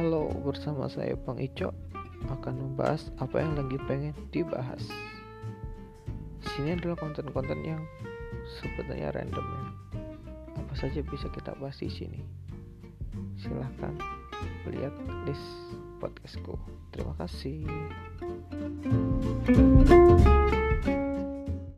Halo bersama saya Bang Ico akan membahas apa yang lagi pengen dibahas. Sini adalah konten-konten yang sebenarnya random ya. Apa saja bisa kita bahas di sini. Silahkan lihat list podcastku. Terima kasih.